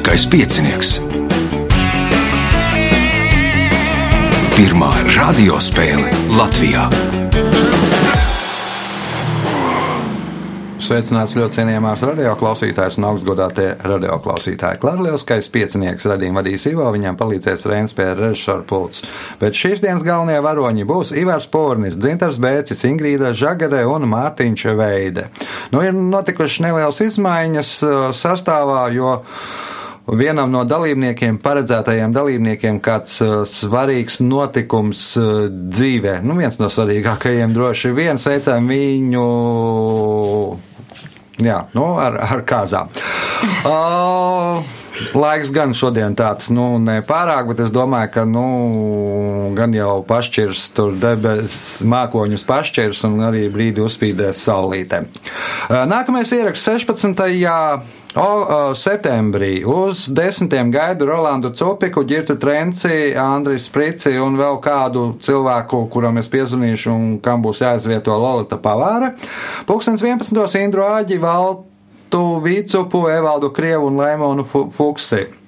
Lieliskais piecinieks. Pirmā radiospēle Latvijā. Sveicināts ļoti cienījamās radioklausītājas un augstgadātie radioklausītāji. Klarlielskais piecinieks radījuma vadīs Ivo, viņam palīdzēs Rēns pie režisora pults. Bet šīs dienas galvenie varoņi būs Ivars Pornis, Dzintars Bēcis, Ingrīda Žagare un Mārtiņš Veide. Nu, ir notikušas nelielas izmaiņas uh, sastāvā, jo vienam no dalībniekiem, paredzētajiem dalībniekiem, kāds uh, svarīgs notikums uh, dzīvē. Nu, viens no svarīgākajiem droši vien sveicam viņu. Jā, nu, ar, ar kāzām. Uh, laiks gan šodien tāds, nu, nepārāk, bet es domāju, ka, nu, gan jau pašķirs tur debesis, mākoņus pašķirs un arī brīdi uzspīdēs saulītē. Uh, nākamais ieraksts 16. O, septembrī uz desmitiem gaidu Rolandu Cupiku, Girtu Trenci, Andris Sprici un vēl kādu cilvēku, kuram es piezvanīšu un kam būs jāizvieto Lolita Pavāra. Pūkstens 11. Indru Āģi, Valtu Vīcupu, Evaldu Krievu un Laimonu Fuksi.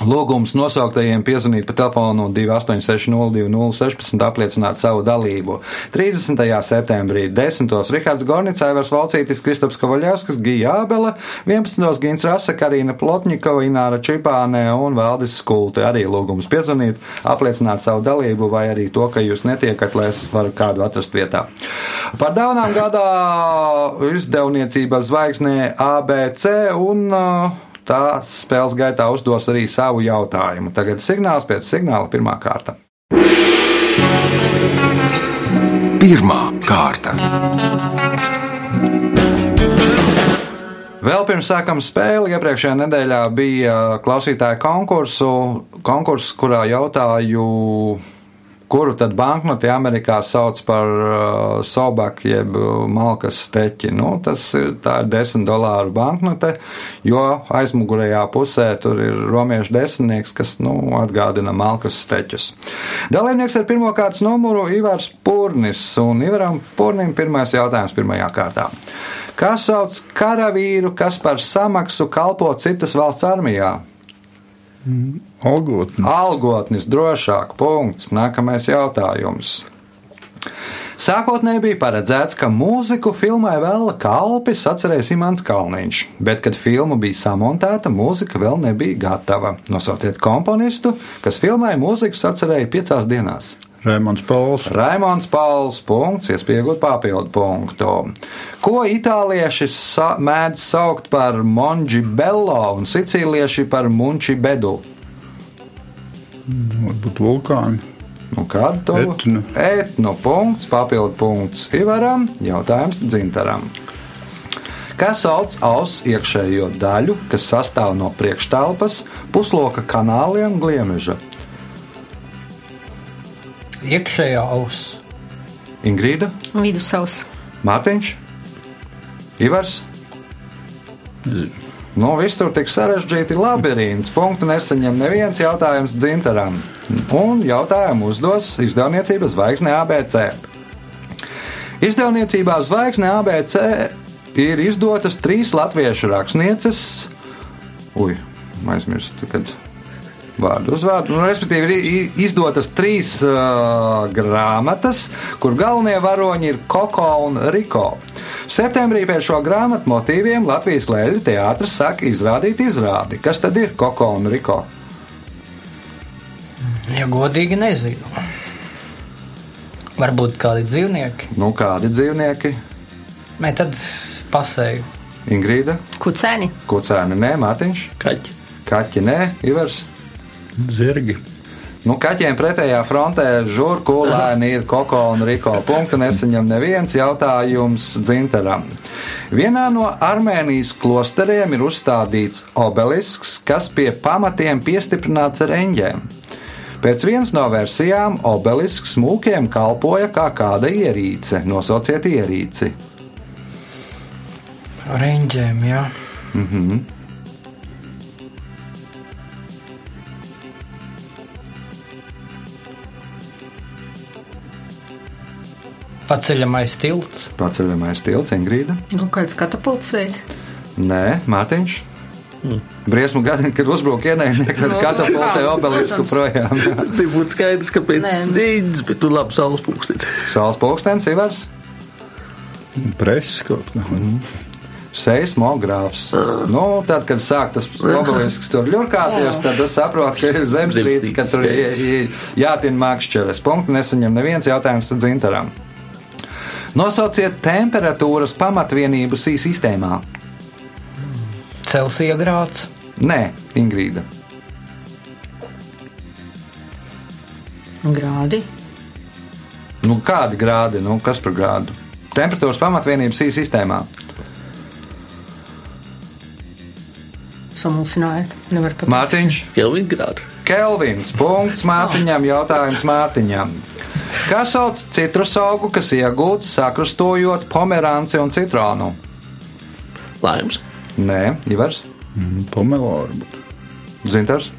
Lūgums nosauktajiem piezvanīt pa telefonu 286-02-16 apliecināt savu dalību. 30. septembrī 10. Rihards Gornits, Aivars Valcītis, Kristaps Kovaļevskis, Gija Ābele, 11. Gins Rasa, Karina Plotņikova, Ināra Čipānē un Valdis Skulte. Arī lūgums piezvanīt, apliecināt savu dalību vai arī to, ka jūs netiekat, lai es varu kādu atrast vietā. Par dāvanām gadā izdevniecības zvaigznē ABC un uh, tā spēles gaitā uzdos arī savu jautājumu. Tagad signāls pēc signāla pirmā kārta. Pirmā kārta. Vēl pirms sākam spēli, iepriekšējā nedēļā bija klausītāja konkursu, konkurss, kurā jautāju kuru tad banknoti Amerikā sauc par uh, sobaku jeb malkas steķi. Nu, tas ir, ir 10 dolāru banknote, jo aizmugurējā pusē tur ir romiešu desmitnieks, kas nu, atgādina malkas steķus. Dalībnieks ar pirmā kārtas numuru Ivars Purnis, un Ivaram Purnim pirmais jautājums pirmajā kārtā. Kas sauc karavīru, kas par samaksu kalpo citas valsts armijā? Algotnis. Algotnis drošāk. Punkts. Nākamais jautājums. Sākotnēji bija paredzēts, ka mūziku filmai vēl kalpis atcerēs Imants Kalniņš, bet, kad filma bija samontēta, mūzika vēl nebija gatava. Nosauciet komponistu, kas filmai mūzikas atcerēja piecās dienās. Raimons Pauls. Raimons Pauls. Punkts, iespiegot papildu punktu. Ko itālieši sa mēdz saukt par monģi bello un sicīlieši par munči bedu? Varbūt vulkāni. Nu, kādu to Etnu. etnu punkts, papildu punkts Ivaram, jautājums Dzintaram. Kas sauc auss iekšējo daļu, kas sastāv no priekštelpas, pusloka kanāliem, gliemeža? Iekšējā auss. Ingrīda, Vidusceļš. Mārtiņš, Ivars. Nu, viss tur tik sarežģīti labirints. Punktu nesaņem neviens jautājums dzintaram. Un jautājumu uzdos izdevniecības zvaigzne ABC. Izdevniecībā zvaigzne ABC ir izdotas trīs latviešu rakstnieces. Ui, aizmirstu, kad vārdu uzvārdu. Nu, respektīvi, ir izdotas trīs uh, grāmatas, kur galvenie varoņi ir Koko un Riko. Septembrī pēc šo grāmatu motīviem Latvijas Lēļu teātris saka izrādīt izrādi. Kas tad ir Koko un Riko? Ja godīgi nezinu. Varbūt kādi dzīvnieki. Nu, kādi dzīvnieki? Nē, tad pasēju. Ingrīda, Kucēni. Kucēni, nē, Mārtiņš, Kaķi. Kaķi, nē, Ivars. Zirgi. Nu, kaķiem pretējā frontē žurkulēni ir Koko un Riko. Punktu nesaņem neviens jautājums dzintaram. Vienā no Armēnijas klosteriem ir uzstādīts obelisks, kas pie pamatiem piestiprināts ar eņģēm. Pēc vienas no versijām obelisks mūkiem kalpoja kā kāda ierīce. Nosauciet ierīci. Reņģiem, jā. Paceļamais tilts. Paceļamais tilts, Ingrīda. Kaut kāds katapults veids. Nē, Mārtiņš. Briesmu gadi, kad uzbruk ienaidnieki, tad Nu, katapultē obelisku projām. Tur būtu skaidrs, ka pēc stīdzes, bet tu labi saules pūkstīt. Saules pulkstenis, Ivars, Preses kaut kā. seismogrāfs. Nu, tad, kad sāk tas obelisks tur ļurkāties, tad es saprotu, ka ir zemstrīce, ka tur jātin mākšķeres. Punktu nesaņem neviens jautājums dzintaram. Nosauciet temperatūras pamatvienību sī sistēmā. Celsija grāds. Nē, Ingrīda. Grādi. Nu, kādi grādi? Nu, kas par grādu? Temperatūras pamatvienība sī sistēmā. Samulsinājāt. Nevar pat. Mārtiņš, Kelvin grādu. Kelvins, punkts Mārtiņam, jautājums Mārtiņam. Kā sauc citrus augu, kas iegūts sakrustojot pomeranci un citronu? Laims. Nē, Ivars, Pomelo varbūt. Zintars.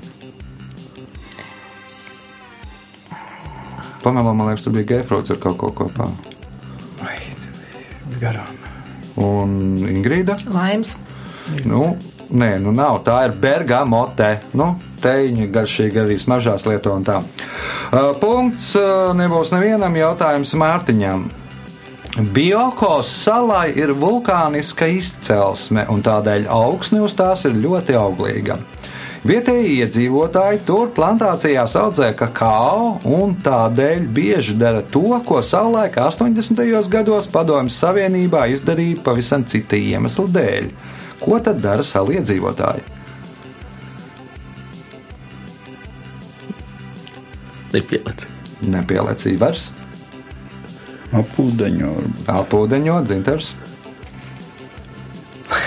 Pamelo, man liekas, tur bija geifrots ar kaut ko kopā. Vai, garām. Un Ingrīda? Laims. Nu, nē, nu nav. Tā ir bergamote. Nu, Teņi garšīgi arī smaržās lieto un tā. Uh, punkts uh, nebūs nevienam jautājums Mārtiņam. Biokos salai ir vulkāniska izcelsme, un tādēļ augsne uz tās ir ļoti auglīga. Vietējie iedzīvotāji tur plantācijās audzē kakao un tādēļ bieži dara to, ko savulaik 80. gados Padomjas Savienībā izdarīja pavisam cita iemesla dēļ. Ko tad dara salu iedzīvotāji? Nepielēc. Nepielēcīja vairs, Apūdeņo apūdeņo dzintars.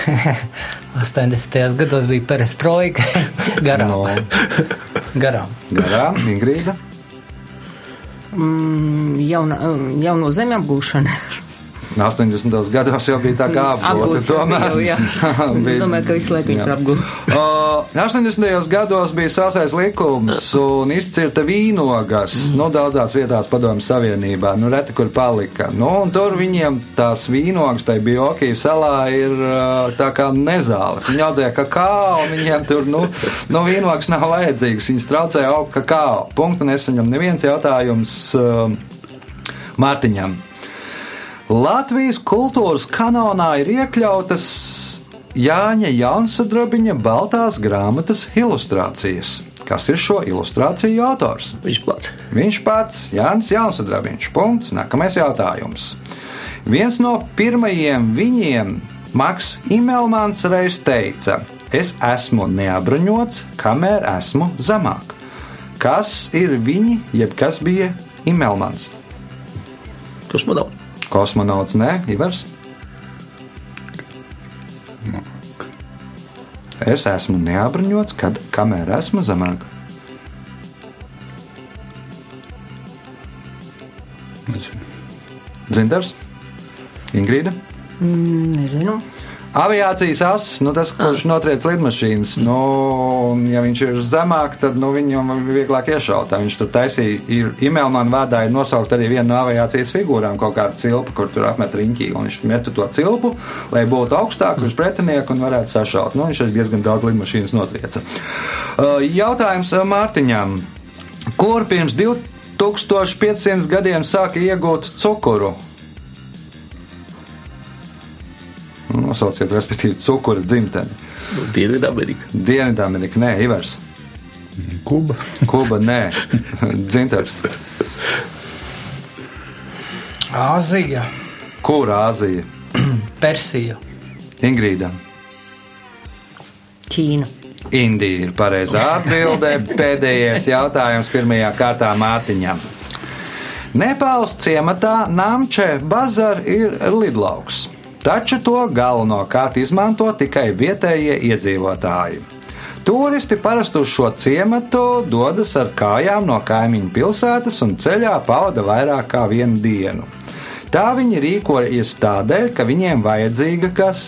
80. gados bija perestroika. garām. No, garām. garām, Ingrīda. Mm, jauna, jauno zemi apgūšana. 80. gados jau bija tā kā apgūta. Jau bija. Es domāju, ka visu laiku viņi tur apgūst. Uh, 80. gados bija sausais likums un izcirta vīnogas. Nu, daudzās vietās padomju savienībā. Nu, reti kur palika. Nu, un tur viņiem tās vīnogas, tai bija Okijas salā, ir uh, tā kā nezāles. Viņi audzēja kakao, un viņiem tur, nu, nu vīnogas nav vajadzīgas. Viņas traucēja augt kakao. Punktu nesaņem neviens jautājums uh, Mārtiņam. Latvijas kultūras kanālā ir iekļautas Jāņa Jaunsadrabiņa Baltās grāmatas ilustrācijas. Kas ir šo ilustrāciju autors? Viņš plats. Viņš pats, Jānis Jaunsadrabiņš. Punkts. Nākamais jautājums. Viens no pirmajiem viņiem, Maks Imelmans, reiz teica: Es esmu neapbruņots, kamēr esmu zemāk. Kas ir viņi, jeb kas bija Imelmans? Kosmonauts. Kosmonauts, nē, Ivars. Es esmu neapbruņots, kad kamēr esmu zemāk. Nezinu. Dzintars, Ingrīda. Mm, nezinu. Aviācijas asis, nu tas, kurš notriec lidmašīnas, nu, ja viņš ir zemāk, tad nu, viņam ir vieglāk iešaut. Viņš tur taisīja, ir Imelmana vārdā ir nosaukt arī viena no aviācijas figūrām, kaut kāda cilpa, kur tur apmet riņķī, un viņš metu to cilpu, lai būtu augstāk uz pretinieku un varētu sašaut. Nu, viņš arī diezgan daudz lidmašīnas notrieca. Uh, Jautājums uh, Mārtiņam. Kur pirms 2500 gadiem sāka iegūt cukuru? Nosauciet, respektīvi, cukura dzimteni. Dienvidamerika. Dienvidamerika, nē, Ivars. Kuba. Kuba, nē, dzintars. Āzija, Kur Āzija? Persija. Ingrīda. Ķīna. Indija ir pareizā atbildē. Pēdējais jautājums pirmajā kārtā Mārtiņam. Nepāls ciematā Namče bazar ir lidlauks, taču to galvenokārt izmanto tikai vietējie iedzīvotāji. Turisti parasti uz šo ciematu dodas ar kājām no kaimiņu pilsētas un ceļā pavada vairāk kā vienu dienu. Tā viņi rīkojas tādēļ, ka viņiem vajadzīga kas?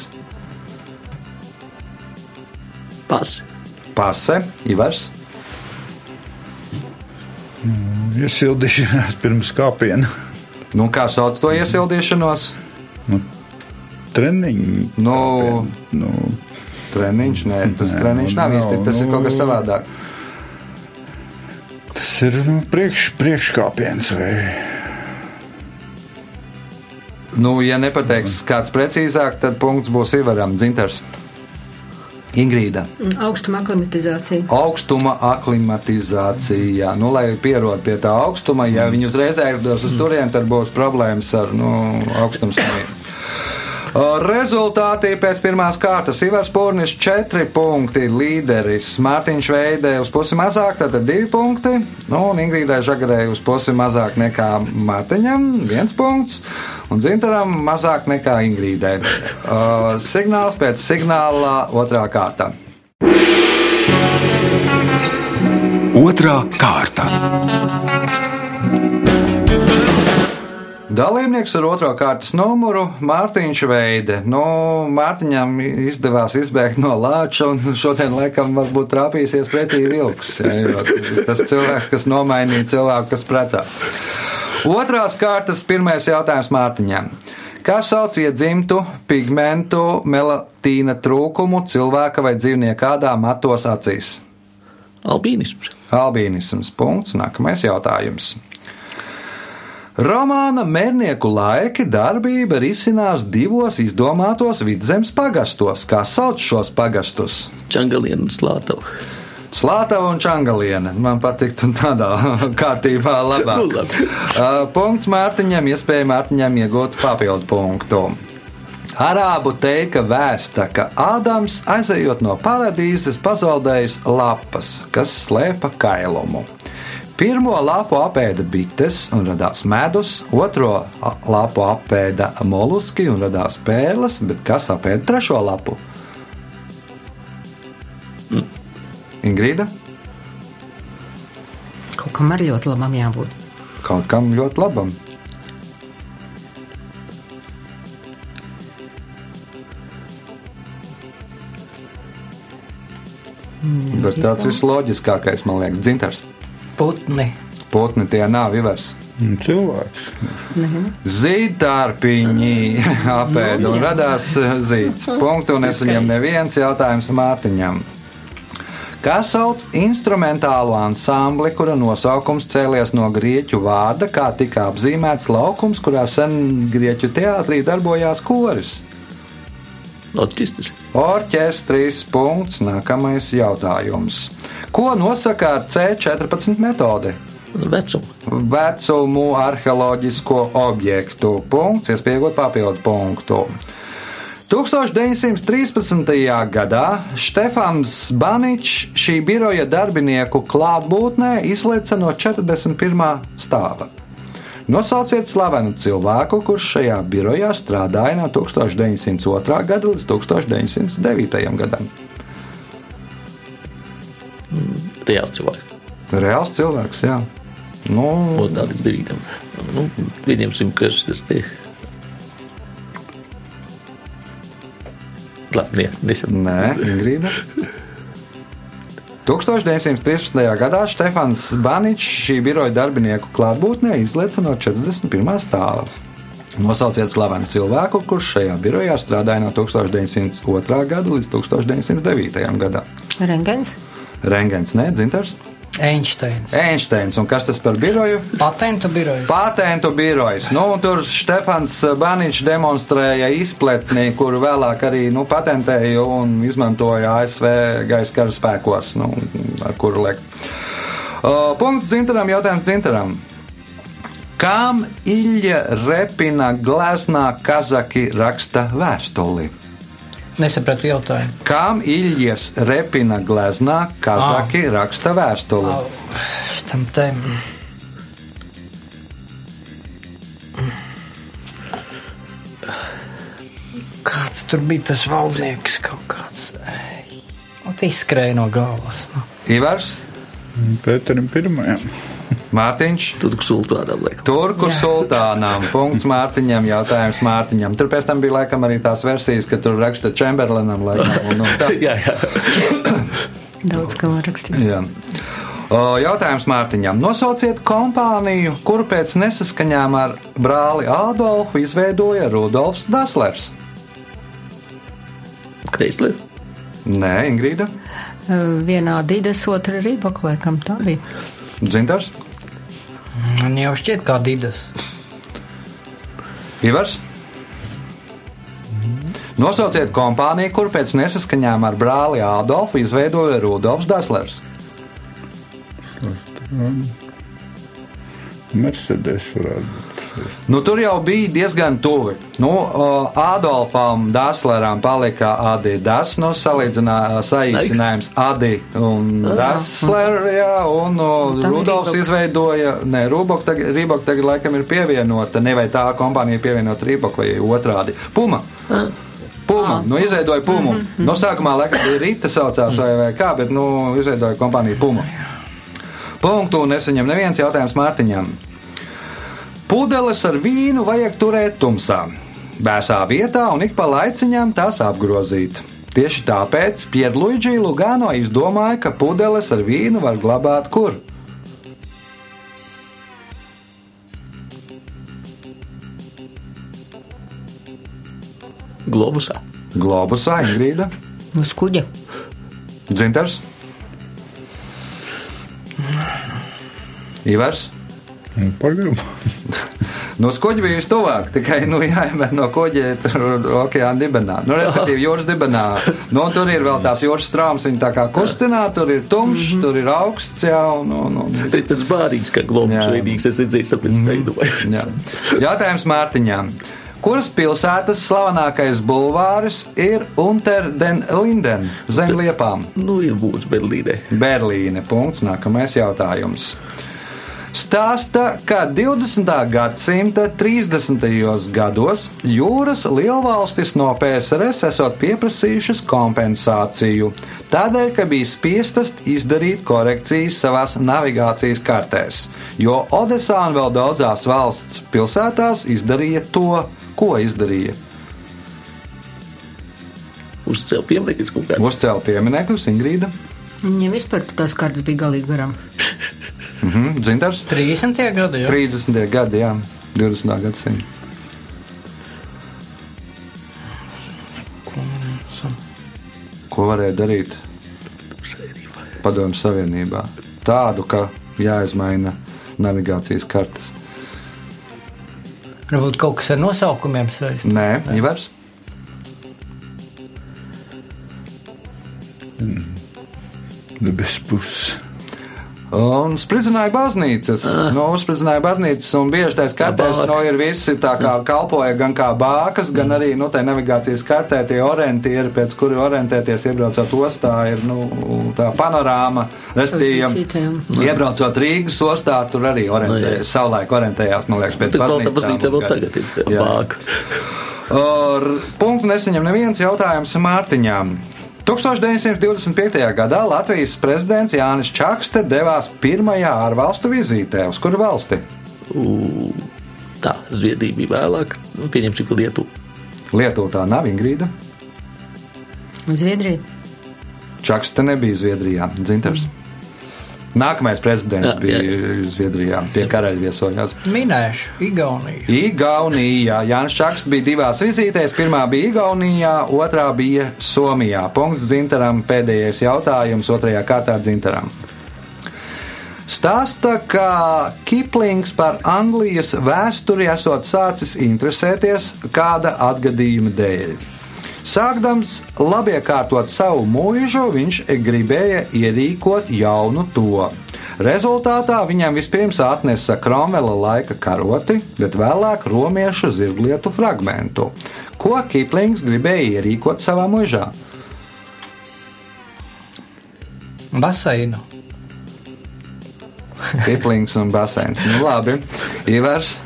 Pasi. Pase, Ivars. Iesildīšanās pirms kāpiena. Nu, kā sauc to iesildīšanos? Treniņi. Nu, Nu, treniņš, nē, tas treniņš nav nav, īsti, tas ir kaut kas nu- savādāk. Tas ir nu, priekš, priekškāpiens vai Nu, ja nepateiks kāds precīzāk, tad punkts būs Ivaram Dzintars. Ingrīda. Augstuma aklimatizācija. Augstuma aklimatizācija. Nu, lai pierod pie tā augstuma, ja viņi uzreiz aizdos uz turieni, tad būs problēmas ar nu, augstumsmēju. Rezultāti pēc pirmās kārtas Ivars Pūrnis 4 punkti, līderis Mārtiņš Veidē uz pusi mazāk, tātad 2 punkti, nu, un Ingrīdai Žagarē uz pusi mazāk nekā Mārtiņam, 1 punkts, un Zintaram mazāk nekā Ingrīdai. Uh, signāls pēc signāla otrā kārta. Otra kārta. Dalībnieks ar otro kārtas numuru Mārtiņš Veide. Nu, Mārtiņam izdevās izbēgt no lāča, un šodien laikam varbūt trāpīsies pretī vilks. Jo tas cilvēks, kas nomainīja cilvēku, kas precās. Otrās kārtas pirmais jautājums Mārtiņam. Kā sauc iedzimtu pigmentu melatīna trūkumu cilvēka vai dzīvnieka ādā matos acīs? Albīnisms. Albīnisms. Punkts. Nākamais jautājums. Romāna Mērnieku laiki darbība risinās divos izdomātos vidzemes pagastos. Kā sauc šos pagastus? Čangalienu un Slātavu. Slātava un Čangaliene. Man patiktu tādā kārtībā labāk. Nu, labi. Uh, Punkts Mārtiņam, iespēja Mārtiņam iegūt papildu punktu. Arābu teika vēsta, ka Ādams aizejot no paradīzes pazaudējis lapas, kas slēpa kailumu. Pirmo lapu apēda bites un radās medus, otro lapu apēda moluski un radās pērles, bet kas apēda trešo lapu? Ingrīda? Kaut kam arī ļoti labam jābūt. Kaut kam ļoti labam. Bet tāds visloģiskākais, man liekas, dzintars. Putni. Putni tie nav ivers. nu, cilvēks. Zīdārpiņi apēda un radās eh, zīds. Punktu un es viņam neviens jautājums Mārtiņam. Kā sauc instrumentālo ansambli, kura nosaukums cēlies no grieķu vārda, kā tika apzīmēts laukums, kurā sen grieķu teātrī darbojās koris? Orķestris. Orķestris. Punkts. Nākamais jautājums. Ko nosaka ar C14 metodi? Vecumu. vecumu arheoloģisko objektu. Punkts, iespējot papildu punktu. 1913. gadā Stefans Baničs šī biroja darbinieku klātbūtnē izlaica no 41. stāva. Nosauciet slavenu cilvēku, kurš šajā birojā strādāja no 1902. gada līdz 1909. gadam. Reāls cilvēks. Reāls cilvēks, jā. Nu, Un tā līdz devītam. Nu, viņiem simt karš tas tie. Labi, nē, nesam. Nē, Ingrīda. 1913. gadā Stefans Baničs šī biroja darbinieku klātbūtnē izlaica no 41. stāva. Nosauciet slavenu cilvēku, kurš šajā birojā strādāja no 1902. gada līdz 1909. gadam. Rengens. Rengens, ne dzintars? Einsteins. Einsteins, un kas tas par biroju? Patentu biroju. Patentu birojas. Nu, tur Stefans Baničs demonstrēja izpletni, kuru vēlāk arī nu, patentēja un izmantoja ASV gaisa kara spēkos, nu, ar kuru liek. Uh, punkts Zintaram, jautājums Zintaram. Kam Ilja Repina gleznā Kazaki raksta vēstuli? Nesapratu jautājumu. Kam Iljas Repina gleznā Kazaki raksta vēstuli? Au, Šitam tēm. Kāds tur bija tas valdnieks kaut kāds? Ei, ot Izskrēja no galvas. nu. Ivars, Pēterim pirmajam. Mārtiņš. Tur sultānam liek. Turku sultānām. Punkts Mārtiņam, jautājums Mārtiņam. Tur pēc tam bija laikam arī tās versijas, ka tur raksta Čemberlenam. Laikam, un, un tā. Jā, jā. Daudz ko var rakstīt. Jā. Jautājums Mārtiņam. Nosauciet kompāniju, kuru pēc nesaskaņām ar brāli Ādolfu izveidoja Rudolfs Daslers. Kreisler. Nē, Ingrīda, Vienā Dīdas, otra Rībak, laikam tā bija. Dzintars, Man jau šķiet, kā Dīdas. Ivars. Nosauciet kompāniju, kur pēc nesaskaņām ar brāli Ādolfu izveidoja Rudolfs Daslers. Mercedes varētu būt. Nu, tur jau bija diezgan tuvi. Nu, uh, Adolfam Dasleram palika Adidas, nu, salīdzinā, saīsinājums Adi un Dasler, jā, un uh, Tam ir Rudolfs Reebok. izveidoja, ne, Rubok tagad, Reebok tagad laikam ir pievienota, ne vai tā kompānija pievienota Reebok vai otrādi. Puma. Puma, nu izveidoja Pumu. No sākumā laikam bija Rīta saucās vai, vai kā, bet nu izveidoja kompāniju Puma. Punktu nesaņem neviens jautājums Mārtiņam. Pudeles ar vīnu vajag turēt tumsā, vēsā vietā un ik pa laiciņām tās apgrozīt. Tieši tāpēc Pierluigi Lugano izdomāja, ka pudeles ar vīnu var glabāt kur? Globusā. Globusā, Ingrīda, Uz kuģa. Dzintars, Ivars. Nu, Pagaidām. No skuģa bija vistuvāk, tikai nu, jāiemet no tur okeāna dibenā. Nu, respektīvi, jūras dibenā. Nu, tur ir vēl tās jūras strāmas, viņi tā kā kustinā, tur ir tumšs, mm -hmm. tur ir augsts, jā, un, un, un, Tas ir bārīgs, kā globus Jā. veidīgs. Es redzēju, tāpēc veidoju. jā. Jautājums Mārtiņām. Kuras pilsētas slavenākais bulvāris ir Unter den Linden zem liepām? Nu, ir būs Berlīnē. Berlīne. Punkts. Nākamais jautājums. Stāsta, ka 20. gadsimta 30. gados jūras lielvalstis no PSRS esot pieprasījušas kompensāciju, tādēļ, ka bija spiestas izdarīt korekcijas savās navigācijas kartēs, jo Odesā un vēl daudzās valsts pilsētās izdarīja to, ko izdarīja. Uzcēl piemineklis kaut kāds. Uzcēla pieminekļus Ingrīda, Viņam vispār tās kartas bija galīgi garām. mhm, Dzintars, 30. gadi jau. 30. gadi, jā, 20. gadsimta. Ko varēja darīt Padomju Savienībā? Tādu, ka jāizmaina navigācijas kartes. Varbūt kaut kas ar nosaukumiem saistīts. Nē, Ivars. Bez puses. Un spridzināja baznīcas. Nu, spridzināja baznīcas, un bieži tajā kartēs nu, ir visi tā kā kalpoja gan kā bākas, gan arī nu, tajā navigācijas kartē tie orientieri, pēc kuri orientēties, iebraucot ostā, ir nu, tā panorāma. Respektīvi, iebraucot Rīgas ostā, tur arī orientējās, savulaik orientējās, man liekas, pēc vēl tā baznīca vēl tagad ir bāka. Punktu nesaņem neviens jautājums Mārtiņām. 1925. gadā Latvijas prezidents Jānis Čakste devās pirmajā ārvalstu vizītē. Uz kuru valsti? U, Tā, Zviedrija bija vēlāk. Nu, Pieņemsim, ka Lietuva. Lietuva tā nav Ingrīda. Zviedrija. Čakste nebija Zviedrijā. Dzintars. Nākamais prezidents Jā, bija jā. Zviedrijā, pie karaļa viesojās. Minēšu, Igauniju. Igaunijā. Jānis Čakste bija divās vizītēs. Pirmā bija Igaunijā, otrā bija Somijā. Punkts Zintaram. Pēdējais jautājums otrajā kārtā Zintaram. Stāsta, ka Kiplings par Anglijas vēsturi esot sācis interesēties kāda atgadījuma dēļ. Sākdams labiekārtot savu mūžu, viņš gribēja ierīkot jaunu to. Rezultātā viņam vispirms atnesa Kromela laika karoti, bet vēlāk romiešu zirglietu fragmentu. Ko Kiplings gribēja ierīkot savā mūžā? Baseinu. Kiplings un baseins. Nu, labi, Ivars,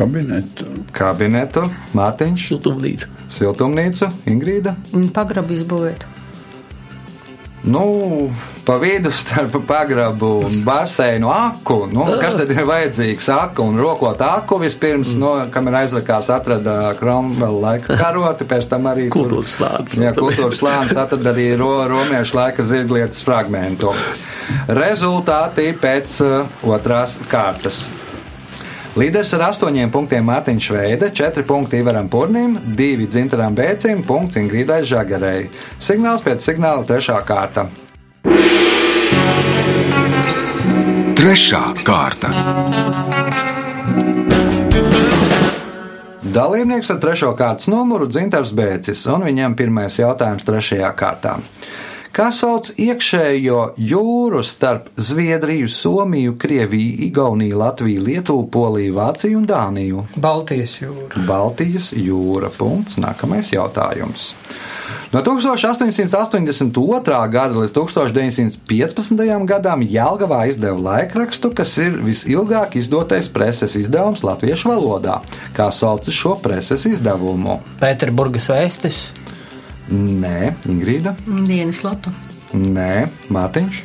Kabinetu. kabinetu, Mārtiņš, Siltumnīca. siltumnīcu, Ingrīda. Pagrabu izbūvēt. Nu, pa vidu starp pagrabu un baseinu aku. Nu, kas tad ir vajadzīgs? Aku un rokot aku vispirms, mm. no, kam ir aizrakās, atrada Kromvela laika karoti, pēc tam arī Kultūras slānis. Jā, kultūras slānis atrada arī ro, romiešu laika zirglietas fragmentu. Rezultāti pēc uh, otrās kārtas. Līderis ar astoņiem punktiem Mārtiņš Šveide, četri punkti Ivaram Purnim, divi Dzintaram Bēcim, punkts Ingrīdai Žagarei. Signāls pēc signāla trešā kārta. Trešā kārta. Dalībnieks ar trešo kārtas numuru Dzintars Bēcis, un viņam pirmais jautājums trešajā kārtā. Kā sauc iekšējo jūru starp Zviedriju, Somiju, Krieviju, Igauniju, Latviju, Lietuvu, Poliju, Vāciju un Dāniju? Baltijas jūra. Baltijas jūra. Punkts. Nākamais jautājums. No 1882. gada līdz 1915. gadam Jālgavā izdeva laikrakstu, kas ir visilgāk izdotais preses izdevums latviešu valodā. Kā sauc šo preses izdevumu? Pēterburgas vēstis. Nē, Ingrīda. Dienas lapa. Nē, Mārtiņš.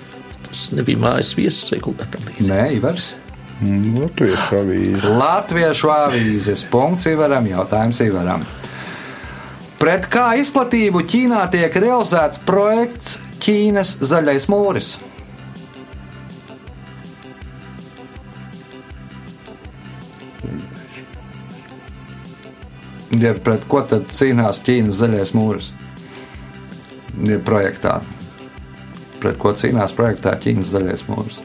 Tas nebija mājas viesis vai kaut kā tāda. Nē, Ivars. Latviešu avīze. Latviešu avīzes. Punkts Ivaram. Jautājums Ivaram. Pret kā izplatību Ķīnā tiek realizēts projekts Ķīnas zaļais mūris? Ja pret ko tad cīnās Ķīnas zaļais mūris? Projektā. Pret ko cīnās projektā Ķīnas zaļais mūris?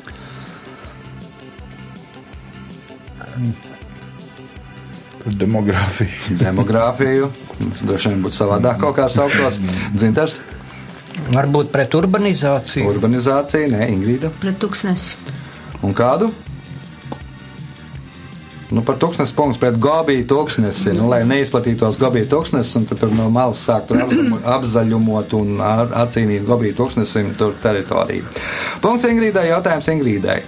Par demogrāfiju. demogrāfiju. Tas droši vien būtu savādāk kaut kā sauktos. Dzintars, Varbūt pret urbanizāciju. urbanizācija, nē, Ingrīda. Pret tūkstnesi. Un kādu? Nu, par tūkstnes punktu pret gobiju tūkstnesi, nu, lai neizplatītos gobiju tūkstnesis, un tad tur no malas sāk tur apzaļumo- apzaļumot un a- atcīnīt gobiju tūkstnesim tur teritoriju. Punkts Ingrīdai, jautājums Ingrīdai.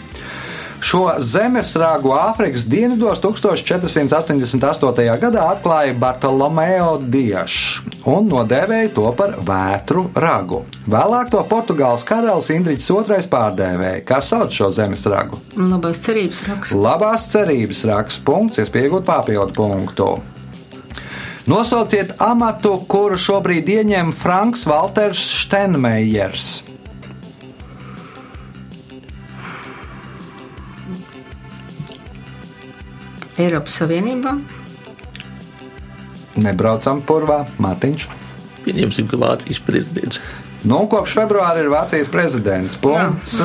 Šo zemesrāgu Āfrikas dienvidos 1488. gadā atklāja Bartolomeo Diešs un nodēvēja to par vētru ragu. Vēlāk to Portugāles karalis Indričs II pārdēvēja. Kā sauc šo zemesragu? Labās cerības raksts. Labās cerības raksts punkts, iespējot papildu punktu. Nosauciet amatu, kuru šobrīd ieņem Franks Walters Steinmeiers. Eiropas Savienībā. Nebraucam purvā, Mārtiņš. Pieņemsim, ka Vācijas prezidents. Nu, kopš februāra ir Vācijas prezidents. Punkts,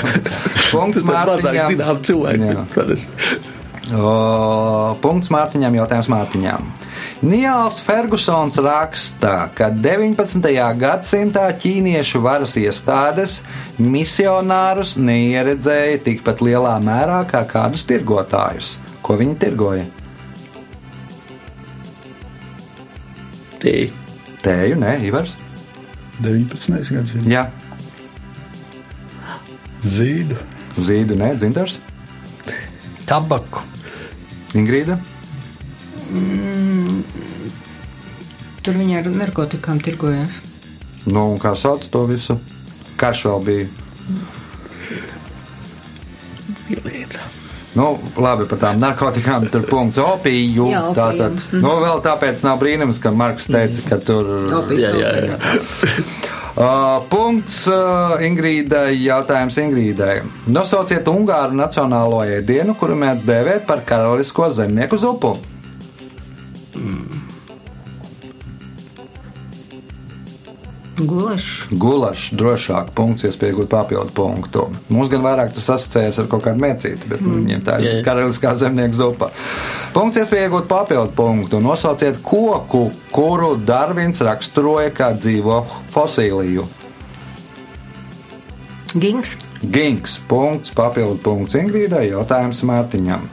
punkts Mārtiņam. zinām parasti. O, punkts Mārtiņam, jautājums Mārtiņam. Nīls Fergusons raksta, ka 19. gadsimtā ķīniešu varas iestādes misionārus neieredzēja tikpat lielā mērā kā kādus tirgotājus. Ko viņi tirgoja? Tēji. Tēju, nē, Ivars. 19. gadsimta Jā, zīdu. zīdu, nē, dzintars. Tabaku. Ingrīda. Tur viņi ar narkotikām tirgojās. Nu, un kā sauc to visu? Karš vēl bija. Pielieta. Nu, labi, par tām narkotikām tur punkts opiju. Jā. Tātad, nu, vēl tāpēc nav brīnums, ka Marks teica, ka tur. Opijas Jā, jā, jā. Uh, punkts uh, Ingrīdai. Jautājums Ingrīdai. Nosauciet Ungāru nacionālo ēdienu, kuru mēdz dēvēt par karalisko zemnieku zupu. Gulašs. Gulašs, drošāk, punkts, iespējams, papildu punktu. Mums gan vairāk tas asociējas ar kaut kādu mērcīti, bet mm. viņiem tā ir jā. karaliskā zemnieka zupa. Punkts, iespējams, papildu punktu. Nosauciet koku, kuru Darvins raksturoja kā dzīvo fosīliju. Gings. Ginks, punkts, papildu punkts Ingrīdai, jautājums Mārtiņam.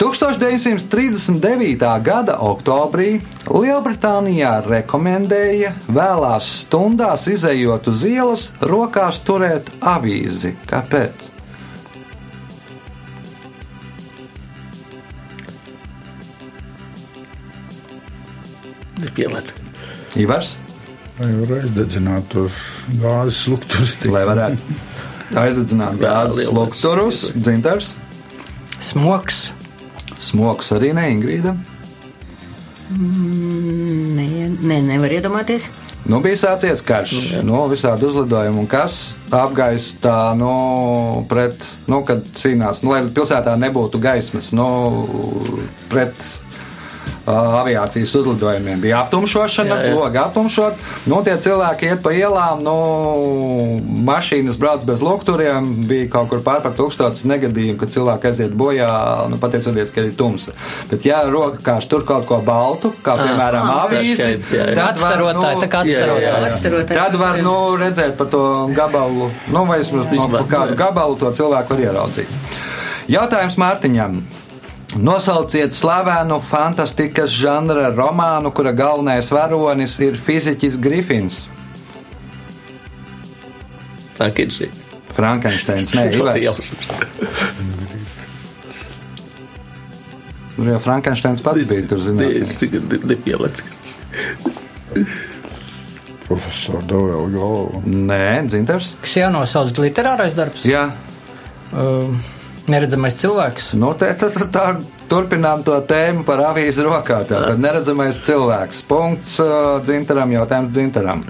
1939. gada oktobrī Lielbritānijā rekomendēja vēlās stundās izējot uz ielas, rokās turēt avīzi. Kāpēc? Nepieliet. Ivars, Lai varētu aizdedzināt tos gāzes luktus. lai varētu aizdedzināt gāzes lukturus, dzintars, Smoks. Smoks arī ne Ingrīda. Nē, nē, nevar iedomāties. Nu, bija sācies karš, no visādi uzlidojumi, un kas apgaisa tā, nu, pret, nu, kad cīnās, nu, lai pilsētā nebūtu gaismas, nu, pret aviācijas uzlidojumiem. Bija aptumšošana, logi aptumšot. Nu, tie cilvēki iet pa ielām, nu, mašīnas brauc bez lukturiem. Bija kaut kur pār par tūkstotis negadījumu, kad cilvēki aiziet bojā, nu, pateicoties, ka ir tumsa. Bet, ja roka kārs tur kaut ko baltu, kā piemēram ah, avīzi, jā, jā. tad var, kā jā, jā, jā. Tad var nu, redzēt par to gabalu, nu, vai vismaz no Vismaz, kādu gabalu to cilvēku var ieraudzīt. Jautājums Mārtiņam. Nosauciet slavenu fantastikas žanra romānu, kura galvenais varonis ir fiziķis Grifins. Frankenstein. Frankensteins, nē, Ivars. Tur jau Frankensteins pats bija tur, zināt. tagad nepielieku. Profesors Dovela galva. Nē, dzintars. Kas jānosauc literārais darbs? Jā, Um, neredzamais cilvēks. nu, te, te, te, tā turpinām to tēmu par avīzi rokā. Tā tad neredzamais cilvēks. Punkts uh, dzintaram, jautājums dzintaram.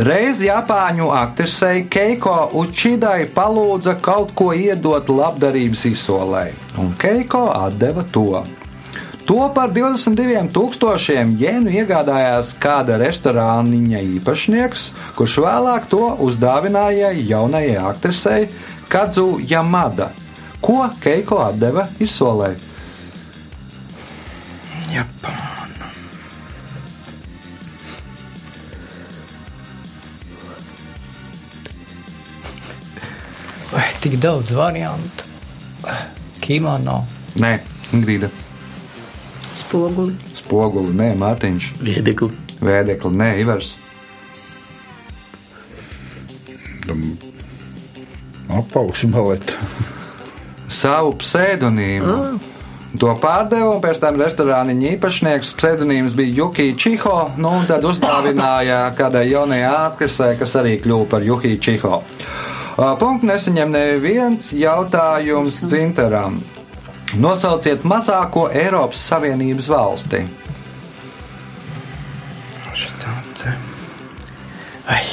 Reiz Japāņu aktrisei Keiko Učidai palūdza kaut ko iedot labdarības izsolē, un Keiko deva to. To par 22,000 jēnu iegādājās kāda restorāniņa īpašnieks, kurš vēlāk to uzdāvināja jaunajai aktrisei Kadzu Yamada. Ko Keiko deva izsolē? Japāna. Vai tik daudz variantu? Kimono. Nē, Ingrīda. Spoguli. Spoguli, nē, Mārtiņš. Viedekli. Vēdekli, nē, Ivars. Apaugs baleta. savu pseidonīmu. To pārdeva, un pēc tam restorāniņa īpašnieks pseidonīms bija Juki Čiho. Nu, tad uzdāvināja kādai jaunajai aktrisei, kas arī kļuva par Juki Čiho. Punkts nesaņem neviens jautājums dzintaram. Nosauciet mazāko Eiropas Savienības valsti. Ai,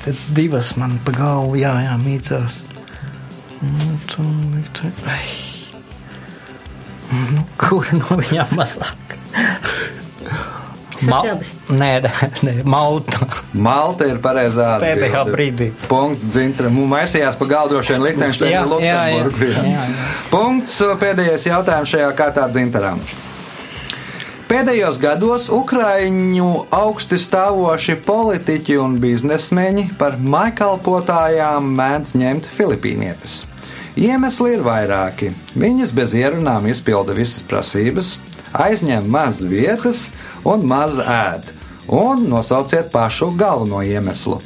tad divas man pa galvu, jā, jā, mīcās. Nu. Nu, kura no viņām mazāk? Sakrabas. Nē, nē, nē, Malta. Malta ir pareizā Pēdējā atbilde. brīdī. Punkts dzintaram. Un maisījās pa galdu droši vien jā, jā. Punkts pēdējais jautājums šajā kārtā dzintaram. Pēdējos gados Ukrāņu augsti stāvoši politiķi un biznesmeņi par maikalpotājām mēdz ņemt filipīnietes. Iemesli ir vairāki. Viņas bez ierunām izpilda visas prasības, aizņem maz vietas un maz ēd. Un nosauciet pašu galveno iemeslu.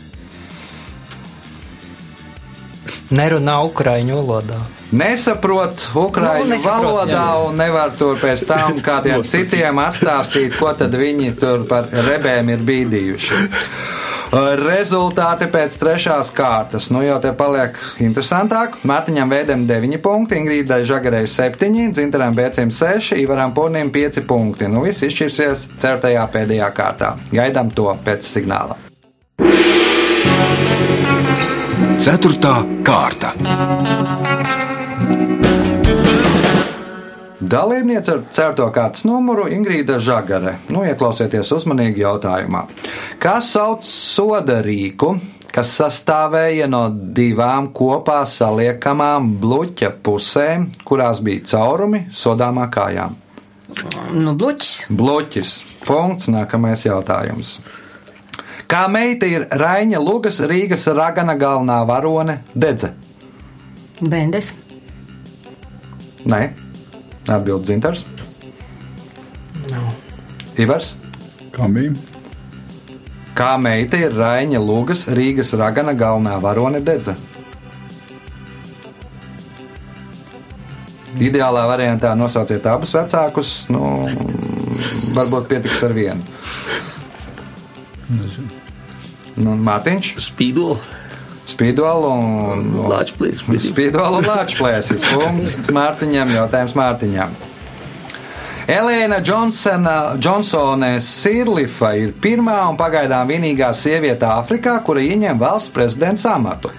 Nerunā ukraiņu valodā. Nesaprot ukrāņu Nu, nesaprot, valodā jā. un nevar tur pēc tam kādiem citiem atstāstīt, ko tad viņi tur par rebēm ir bīdījuši. Rezultāti pēc trešās kārtas. Nu jau te paliek interesantāk. Mārtiņam Vēdam 9 punkti, Ingrīdai Žagarei 7, Dzintaram Bēcim 6, Ivaram Pornim 5 punkti. Nu viss izšķirsies certajā pēdējā kārtā. Gaidām to pēc signāla. Ceturtā kārta. Dalībniece ar certo kārtas numuru Ingrīda Žagare. Nu, ieklausieties uzmanīgi jautājumā. Kā sauc soda rīku, kas sastāvēja no divām kopā saliekamām bluķa pusēm, kurās bija caurumi sodāmā kājām? Nu, bluķis. Bluķis. Punkts. Nākamais jautājums. Kā meita ir Raņa Lugas Rīgas ragana galvenā varone Dedze? Bendes. Nē, atbild Zintars. Nav. Ivars. Kamī. Kā meita ir Raņa Lūgas, Rīgas ragana galvenā varone Dedze? Ideālā variantā nosauciet abus vecākus. Nu, varbūt pietiks ar vienu. Nu, Mārtiņš, Spīdola. Spīdola un Lāčplēsis. Spīdola un Lāčplēsis. Punkts Mārtiņam, jautājums Mārtiņam. Elēna Džonsona, Džonsone Sirlifa ir pirmā un pagaidām vienīgā sieviete Āfrikā, kura ieņem valsts prezidents amatu.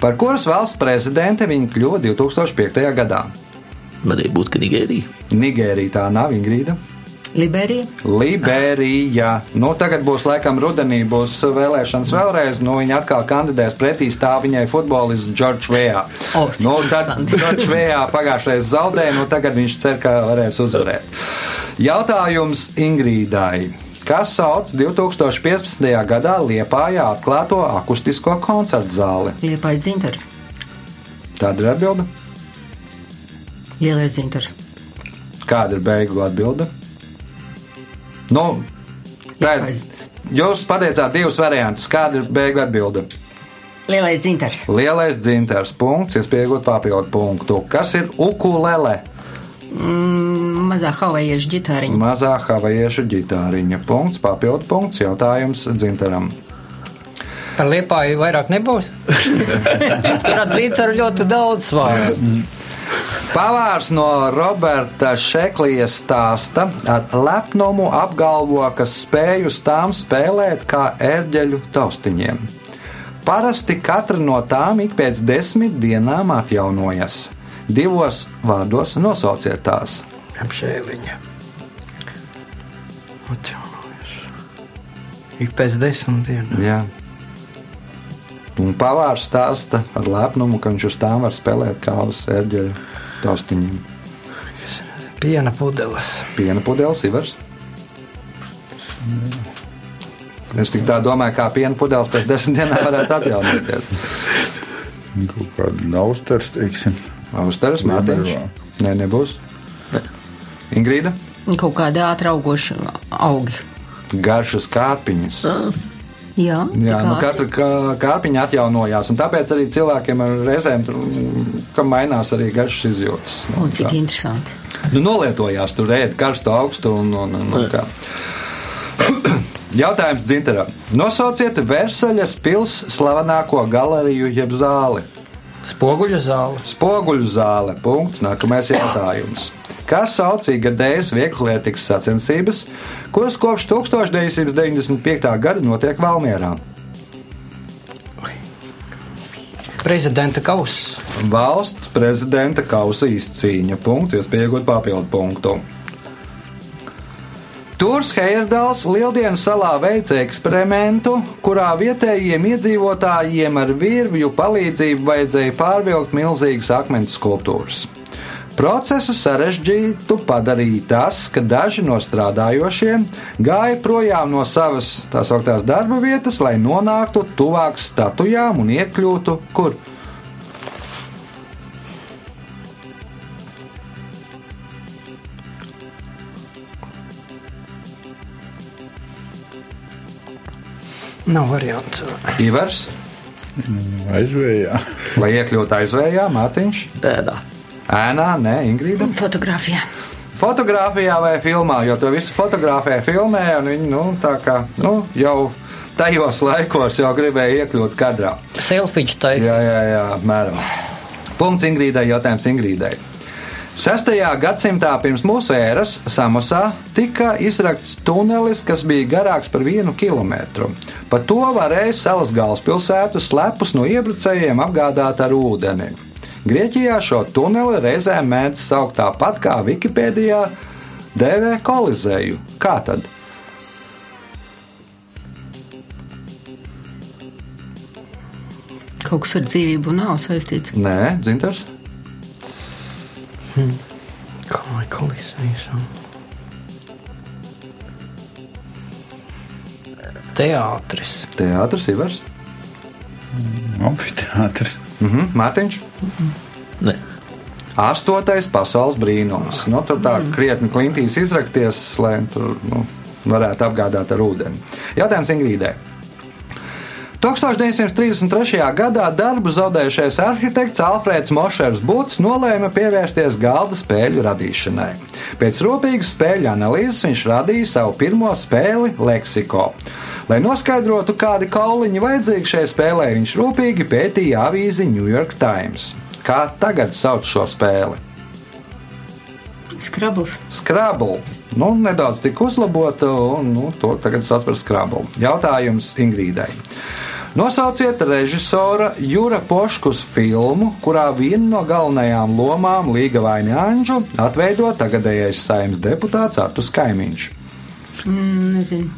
Par kuras valsts prezidente viņa kļuva 2005. gadā. Varēja būt, ka Nigērija. Nigērija tā nav Ingrīda. Liberija. Liberija. Nu, tagad būs laikam rudenī, būs vēlēšanas vēlreiz. Nu, viņa atkal kandidēs pretī stāv viņai futbolists Džordžs Vējā. O, cik nu, tad. Džordžs Vējā pagājušajā zaudēja, nu tagad viņš cer, ka varēs uzvarēt. Jautājums Ingrīdai. Kas sauc 2015. gadā Liepājā atklāto akustisko koncertu zāli? Liepais dzintars. Tāda ir atbilde. Lielais dzintars. Kāda ir beigu atbilde? Nu, tā ir. Jūs pateicāt divus variantus. Kāda ir beigu atbilde? Lielais dzintars. Lielais dzintars punkts, iespējot papildu punktu. Kas ir ukulele? Mm, mazā havajiešu ģitāriņa. Mazā havajiešu ģitāriņa. Punkts, papildu punkts, jautājums dzintaram. Par liepāju vairāk nebūs. Tur atzīts ar ļoti daudz vārdu. Pavārs no Roberta Šeklijas stāsta ar lepnumu apgalvo, ka spēju tām spēlēt kā ērģeļu taustiņiem. Parasti katra no tām ik pēc desmit dienām atjaunojas. Divos vārdos nosauciet tās. Apšēliņa. Atjaunojas. Ik pēc desmit dienām. Jā. Un pavārs stāsta ar lepnumu, ka viņš uz tām var spēlēt kā uz ērģeļu taustiņiem. Piena pudeles. Piena pudeles, Ivars. Es tik tā domāju, kā piena pudeles pēc desmit dienām varētu atjaunoties. Kaut kāda nausters, teiksim. Austeres Mārtiņš. Nevar. Nē, nebūs. Ingrīda. Kaut kāda ātraugoša augi. Garšas kārpiņas. Jā, Jā, nu katra kā- kārpiņa atjaunojās, un tāpēc arī cilvēkiem ar reizēm mainās arī garšas izjūtas. Nu, cik tā. interesanti. Nu, nolietojās tur ēd karstu augstu un, un, un, un tā. Jautājums Dzintaram. Nosauciet Versaļas pils slavenāko galeriju jeb zāli. Spoguļu zāle. Spoguļu zāle. Punkts. Nākamais jautājums. Kā sauc ikgadējas vieglietīgas sacensības, kuras kopš 1995. gada notiek Valmierā? Prezidenta kauss. Valsts prezidenta kausa izcīņa. Punkts, iespējot papildu punktu. Tūrs Heirdals Lieldienas salā veica eksperimentu, kurā vietējiem iedzīvotājiem ar virvju palīdzību vajadzēja pārvilkt milzīgas akmens skulptūras. Procesu sarežģītu padarīja tas, ka daži no strādājošiem gāja projām no savas tā sauktās darba vietas, lai nonāktu tuvāk statujām un iekļūtu kur. Nav variants. Ivars, Aizvējā. lai iekļūtu aizvējā, Mārtiņš, Ēdā. ēnā, nē, Ingrīda. Fotografijā. Fotogrāfijā vai filmā, jo to visu fotografē, filmē, un viņi nu, tā kā nu, jau tajos laikos jau gribēja iekļūt kadrā. Selfiņš taisa. Jā, jā, jā, apmēram. Punkts Ingrīdai, jautājums Ingrīdai. 6. gadsimtā pirms mūsu ēras Samosā tika izrakts tunelis, kas bija garāks par vienu kilometru. Pa to varēja salas galvaspilsētu slepus no iebrucējiem apgādāt ar ūdeni. Grieķijā šo tuneli reizēm mēdz saukt tāpat kā Wikipēdijā dēvē kolizēju. Kā tad? Kaut kas ar dzīvību nav saistīts. Nē, dzintars. Kā lai kolizējas? Teātris. Teātris Ivars. Amfiteātris. Mhm, Mārtiņš. Nē. Astotais pasaules brīnums. Nu, tur tā krietni klintīs izrakties, lai tur nu, varētu apgādāt ar ūdeni. Jautājums Ingrīdai. 1933. gadā darbu zaudējušais arhitekts Alfrēds Mošers Būts nolēma pievērsties galda spēļu radīšanai. Pēc rūpīgas spēļu analīzes viņš radīja savu pirmo spēli Leksiko. Lai noskaidrotu, kādi kauliņi vajadzīgi šai spēlē, viņš rūpīgi pētīja avīzi New York Times. Kā tagad sauc šo spēli? Skrabls. Scrabble. Nu, nedaudz tika uzlabota, un nu, to tagad sauc par Scrabble. Jautājums Ingrīdai. Nosauciet režisora Jūra Poškus filmu, kurā vienu no galvenajām lomām Līga Vaini Anģu atveido tagadējais saimnes deputāts Artus Kaimiņš. Mm, nezinu.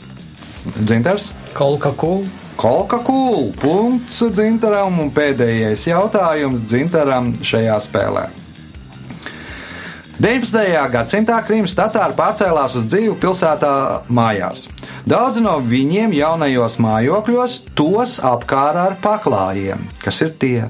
Dzintars? Kolka kul. Kolka kūl. Punkts Dzintaram un pēdējais jautājums Dzintaram šajā spēlē. 19. gadsimtā Krimas tatāri pārcēlās uz dzīvi pilsētā mājās. Daudzi no viņiem jaunajos mājokļos tos apkārā ar paklājiem. Kas ir tie?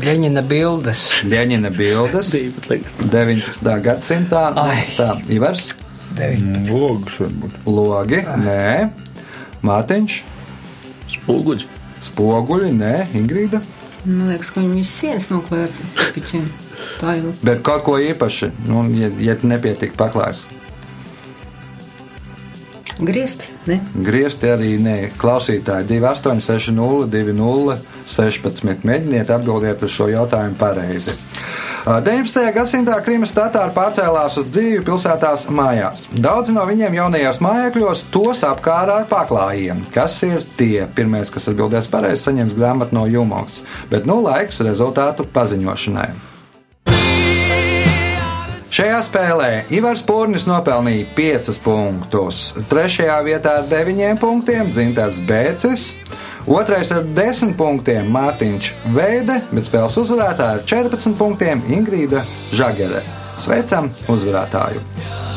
Ļeņina bildes. Ļeņina bildes 19. gadsimtā. Nu, Ai. Tā, Ivars, Mm, Logus varbūt. logi, nē, Mārtiņš, Spoguļi. spoguļi, nē, Ingrīda. Man liekas, ka viņi sienas noklāja ar piķiem. Tā jau. Bet kaut ko īpaši, nu, ja, ja nepietiek paklājs. Griezt, ne? Griezti arī nē, klausītāji 2860, 20, 16. Mēģiniet atbildēt uz šo jautājumu pareizi. 19. gadsimtā Krimas tatāri pārcēlās uz dzīvi pilsētās mājās. Daudzi no viņiem jaunajos mājokļos tos apkārā ar paklājiem. Kas ir tie? Pirmais, kas atbildēs pareizi, saņems grāmatu no Jumals, bet nu laiks rezultātu paziņošanai. Šajā spēlē Ivars Pūrnis nopelnīja 5 punktus. Trešajā vietā ar 9 punktiem Dzintars Bēcis. Otrais ar 10 punktiem Mārtiņš Veide, bet spēles uzvarētāja ar 14 punktiem Ingrīda Žagere. Sveicam uzvarētāju!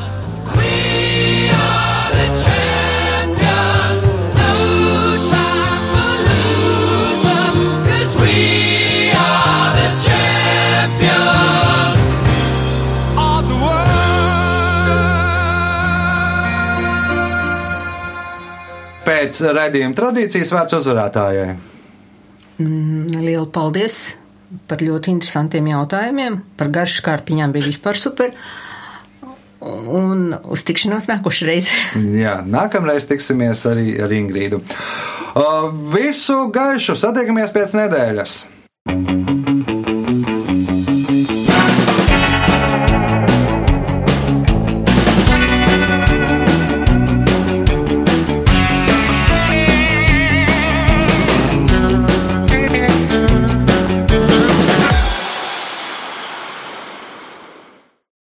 Pēc raidījuma tradīcijas vērts uzvarētājai. Lielu paldies par ļoti interesantiem jautājumiem. Par garšu kārpiņām bija vispār super. Un uz tikšanos nākošais. Jā, nākamreiz tiksimies arī ar Ingrīdu. Uh, Visu gaišu satiekamies pēc nedēļas!